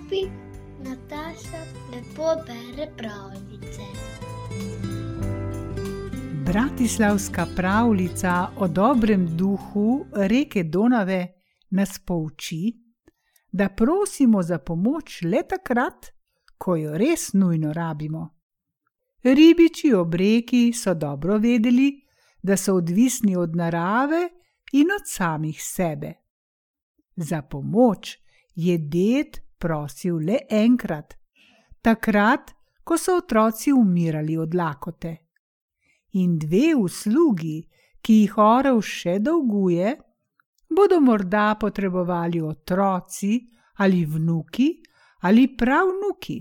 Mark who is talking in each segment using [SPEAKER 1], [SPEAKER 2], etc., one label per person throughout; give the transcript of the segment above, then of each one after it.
[SPEAKER 1] Papi, Nataša, lepo bere pravljice.
[SPEAKER 2] Bratislavska pravljica o dobrem duhu reke Donave nas pouči, da prosimo za pomoč le takrat, ko jo res nujno rabimo. Ribiči ob reki so dobro vedeli, da so odvisni od narave in od samih sebe. Za pomoč je ded prosil le enkrat, takrat, ko so otroci umirali od lakote. In dve uslugi, ki jih orel še dolguje, bodo morda potrebovali otroci ali vnuki ali pravnuki.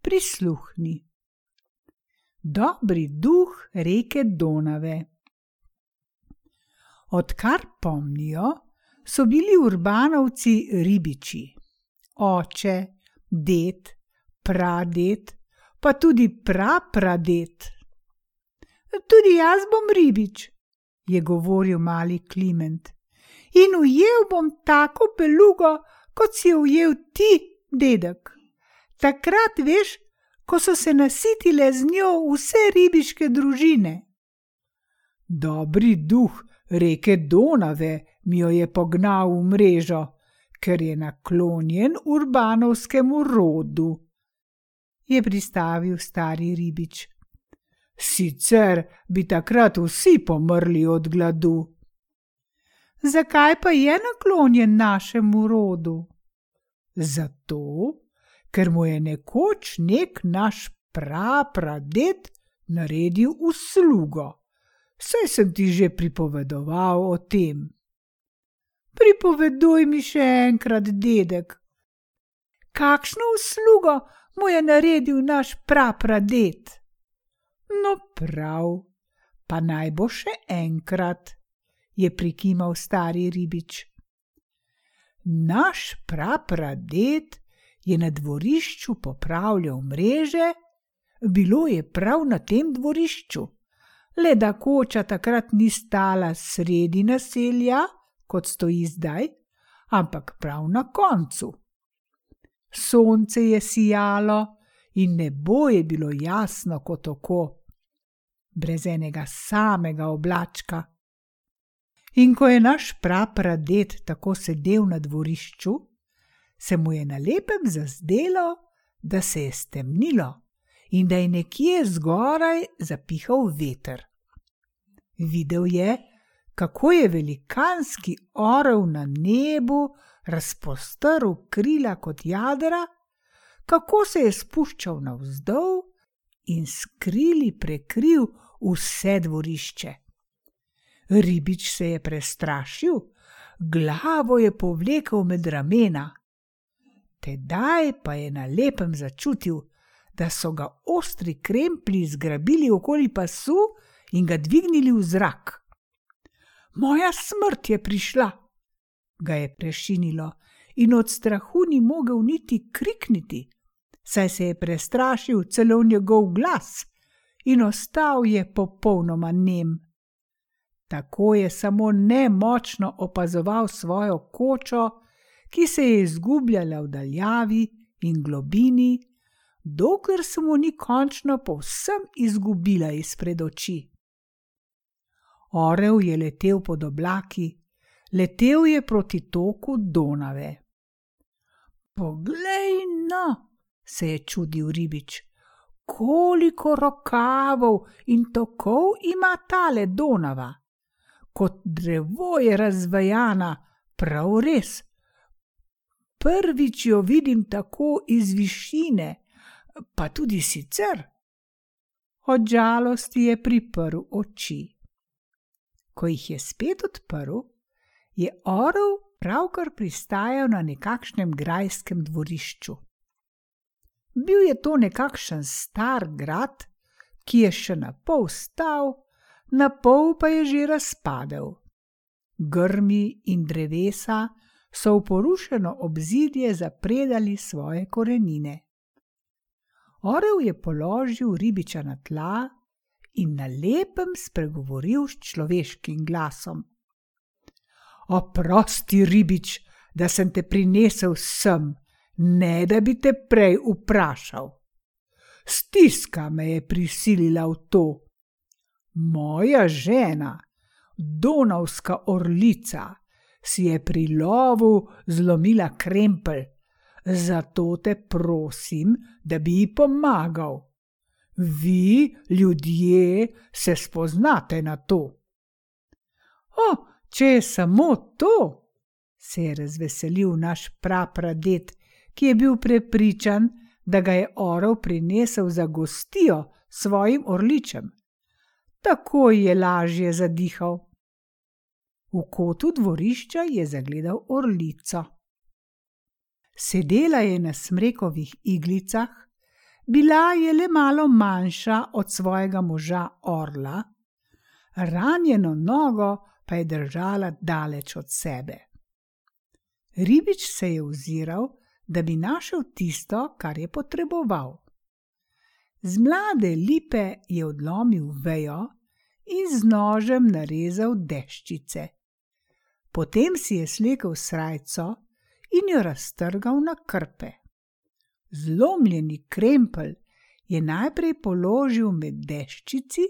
[SPEAKER 2] Prisluhni. Dobri duh reke Donave. Odkar pomnijo, so bili urbanovci ribiči, oče, ded, praded, pa tudi prapraded. Tudi jaz bom ribič, je govoril mali Kliment, in ujel bom tako belugo, kot si jo ujel ti, dedek. Takrat veš, ko so se nasitile z njo vse ribiške družine. Dobri duh reke Donave mi jo je pognal v mrežo, ker je naklonjen urbanovskemu rodu, je pristavil stari ribič. Sicer bi takrat vsi pomrli od gladu. Zakaj pa je naklonjen našemu rodu? Zato, ker mu je nekoč nek naš prapraded naredil uslugo. Saj sem ti že pripovedoval o tem. Pripoveduj mi še enkrat, dedek. Kakšno uslugo mu je naredil naš prapraded? No, prav, pa naj bo še enkrat, je prikimal stari ribič. Naš prapraded je na dvorišču popravljal mreže, bilo je prav na tem dvorišču, le da koča takrat ni stala sredi naselja, kot stoji zdaj, ampak prav na koncu. Sonce je sijalo in nebo je bilo jasno kot oko, brez enega samega oblačka. In ko je naš prapraded tako sedel na dvorišču, se mu je na lepem zazdelo, da se je stemnilo in da je nekje zgoraj zapihal veter. Videl je, kako je velikanski orel na nebu razpostrl krila kot jadra, kako se je spuščal navzdol in skrili prekril vse dvorišče. Ribič se je prestrašil, glavo je povlekel med ramena. Tedaj pa je na lepem začutil, da so ga ostri kremplji zgrabili okoli pasu in ga dvignili v zrak. Moja smrt je prišla, ga je prešinilo in od strahu ni mogel niti krikniti, saj se je prestrašil celo njegov glas in ostal je popolnoma nem. Tako je samo nemočno opazoval svojo kočo, ki se je izgubljala v daljavi in globini, dokler se mu ni končno povsem izgubila izpred oči. Orel je letel pod oblaki, letel je proti toku Donave. Poglej, no, se je čudil ribič, koliko rokavov in tokov ima tale Donava. Kot drevo je razvejana, prav res. Prvič jo vidim tako iz višine, pa tudi sicer. Od žalosti je priprl oči. Ko jih je spet odprl, je orel pravkar pristajal na nekakšnem grajskem dvorišču. Bil je to nekakšen star grad, ki je še na pol stal, na pol pa je že razpadel. Grmi in drevesa so v porušeno obzidje zapredali svoje korenine. Orel je položil ribiča na tla in na lepem spregovoril s človeškim glasom. Oprosti, ribič, da sem te prinesel sem ne da bi te prej vprašal. Stiska me je prisilila v to. Moja žena, Donavska orlica, si je pri lovu zlomila krempel, zato te prosim, da bi ji pomagal. Vi, ljudje, se spoznate na to. O, če je samo to, se je razveselil naš prapradet, ki je bil prepričan, da ga je orel prinesel za gostijo svojim orličem. Tako je lažje zadihal. V kotu dvorišča je zagledal orlico. Sedela je na smrekovih iglicah, bila je le malo manjša od svojega moža orla, ranjeno nogo pa je držala daleč od sebe. Ribič se je oziral, da bi našel tisto, kar je potreboval. Z mlade lipe je odlomil vejo in z nožem narezal deščice. Potem si je slekel srajco in jo raztrgal na krpe. Zlomljeni krempel je najprej položil med deščici,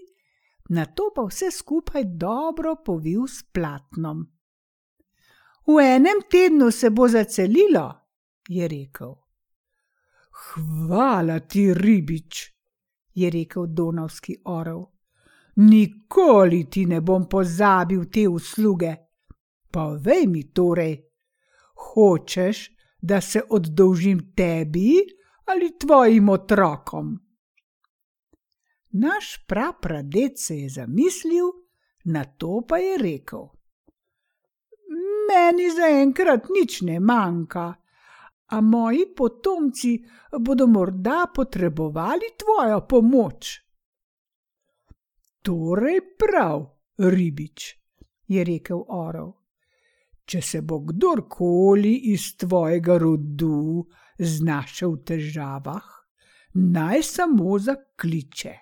[SPEAKER 2] nato pa vse skupaj dobro povil s platnom. V enem tednu se bo zacelilo, je rekel. Hvala ti, ribič, je rekel Donavski orel. Nikoli ti ne bom pozabil te usluge. Pa vej mi torej, hočeš, da se oddolžim tebi ali tvojim otrokom? Naš prapradec se je zamislil, na to pa je rekel: Meni zaenkrat nič ne manjka a moji potomci bodo morda potrebovali tvojo pomoč. Torej prav, ribič, je rekel orel. Če se bo kdorkoli iz tvojega rodu znašel v težavah, naj samo zakliče.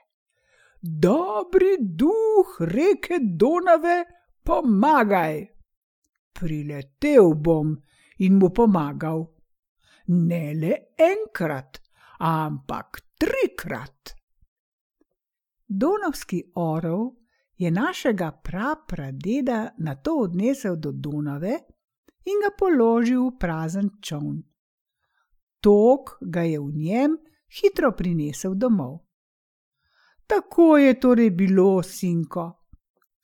[SPEAKER 2] Dobri duh reke Donave, pomagaj! Priletel bom in mu pomagal ne le enkrat, ampak trikrat. Donovski orel je našega prapradeda na to odnesel do Donave in ga položil v prazen čovn. Tok ga je v njem hitro prinesel domov. Tako je torej bilo, sinko.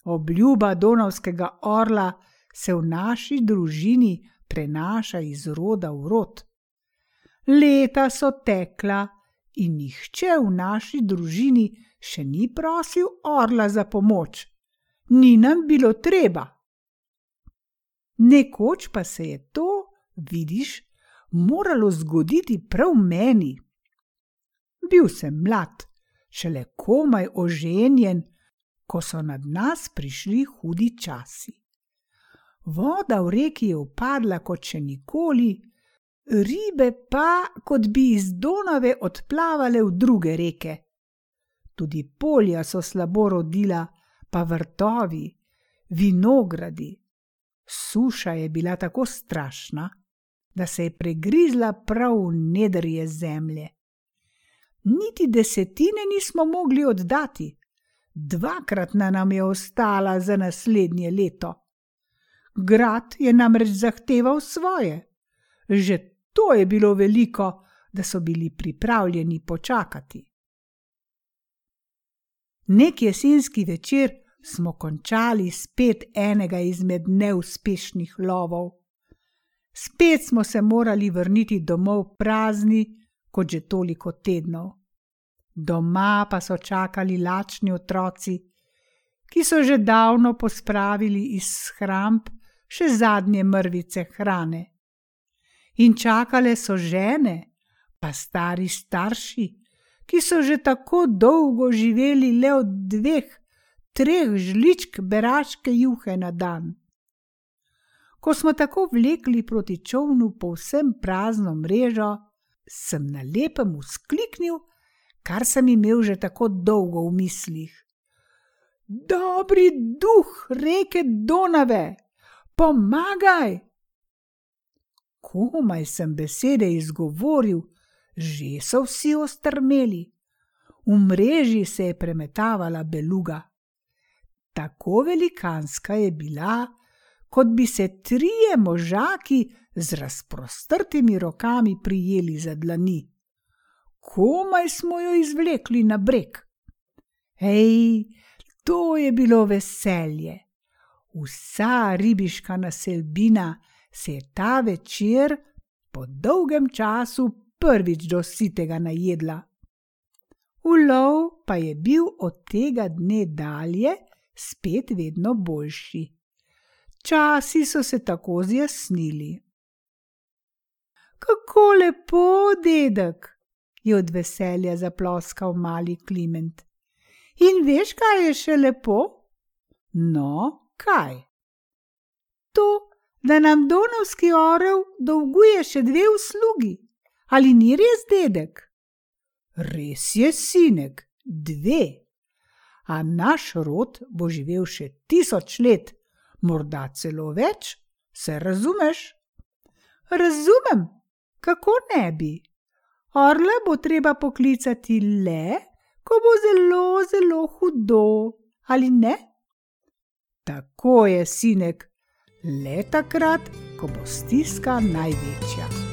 [SPEAKER 2] Obljuba donovskega orla se v naši družini prenaša iz roda v rod. Leta so tekla in nihče v naši družini še ni prosil orla za pomoč, ni nam bilo treba. Nekoč pa se je to, vidiš, moralo zgoditi prav meni. Bil sem mlad, šele komaj oženjen, ko so nad nas prišli hudi časi. Voda v reki je upadla kot še nikoli, ribe pa, kot bi iz Donave odplavale v druge reke. Tudi polja so slabo rodila, pa vrtovi, vinogradi. Suša je bila tako strašna, da se je pregrizla prav v nedrje zemlje. Niti desetine nismo mogli oddati, dvakrat nam je ostala za naslednje leto. Grad je namreč zahteval svoje. Že to je bilo veliko, da so bili pripravljeni počakati. Nek jesenski večer smo končali spet enega izmed neuspešnih lovov. Spet smo se morali vrniti domov prazni, kot že toliko tednov. Doma pa so čakali lačni otroci, ki so že davno pospravili iz shramb še zadnje mrvice hrane in čakale so žene, pa stari starši, ki so že tako dolgo živeli le od dveh, treh žličk beraške juhe na dan. Ko smo tako vlekli proti čovnu povsem prazno mrežo, sem na lepem uskliknil, kar sem imel že tako dolgo v mislih. Dobri duh reke Donave, pomagaj! Komaj sem besede izgovoril, že so vsi ostrmeli. V mreži se je premetavala beluga. Tako velikanska je bila, kot bi se trije možaki z razprostrtimi rokami prijeli za dlani. Komaj smo jo izvlekli na breg. Hej, to je bilo veselje. Vsa ribiška naselbina se je ta večer po dolgem času prvič do sitega najedla. Ulov pa je bil od tega dne dalje spet vedno boljši. Časi so se tako zjasnili. Kako lepo, dedek, je od veselja zaploskal mali Kliment. In veš, kaj je še lepo? No, kaj? To, da nam Donovski orel dolguje še dve uslugi. Ali ni res, dedek? Res je, sinek, dve. A naš rod bo živel še tisoč let, morda celo več, se razumeš? Razumem, kako ne bi. Orle bo treba poklicati le, ko bo zelo, zelo hudo, ali ne? Tako je, sinek, le takrat, ko bo stiska največja.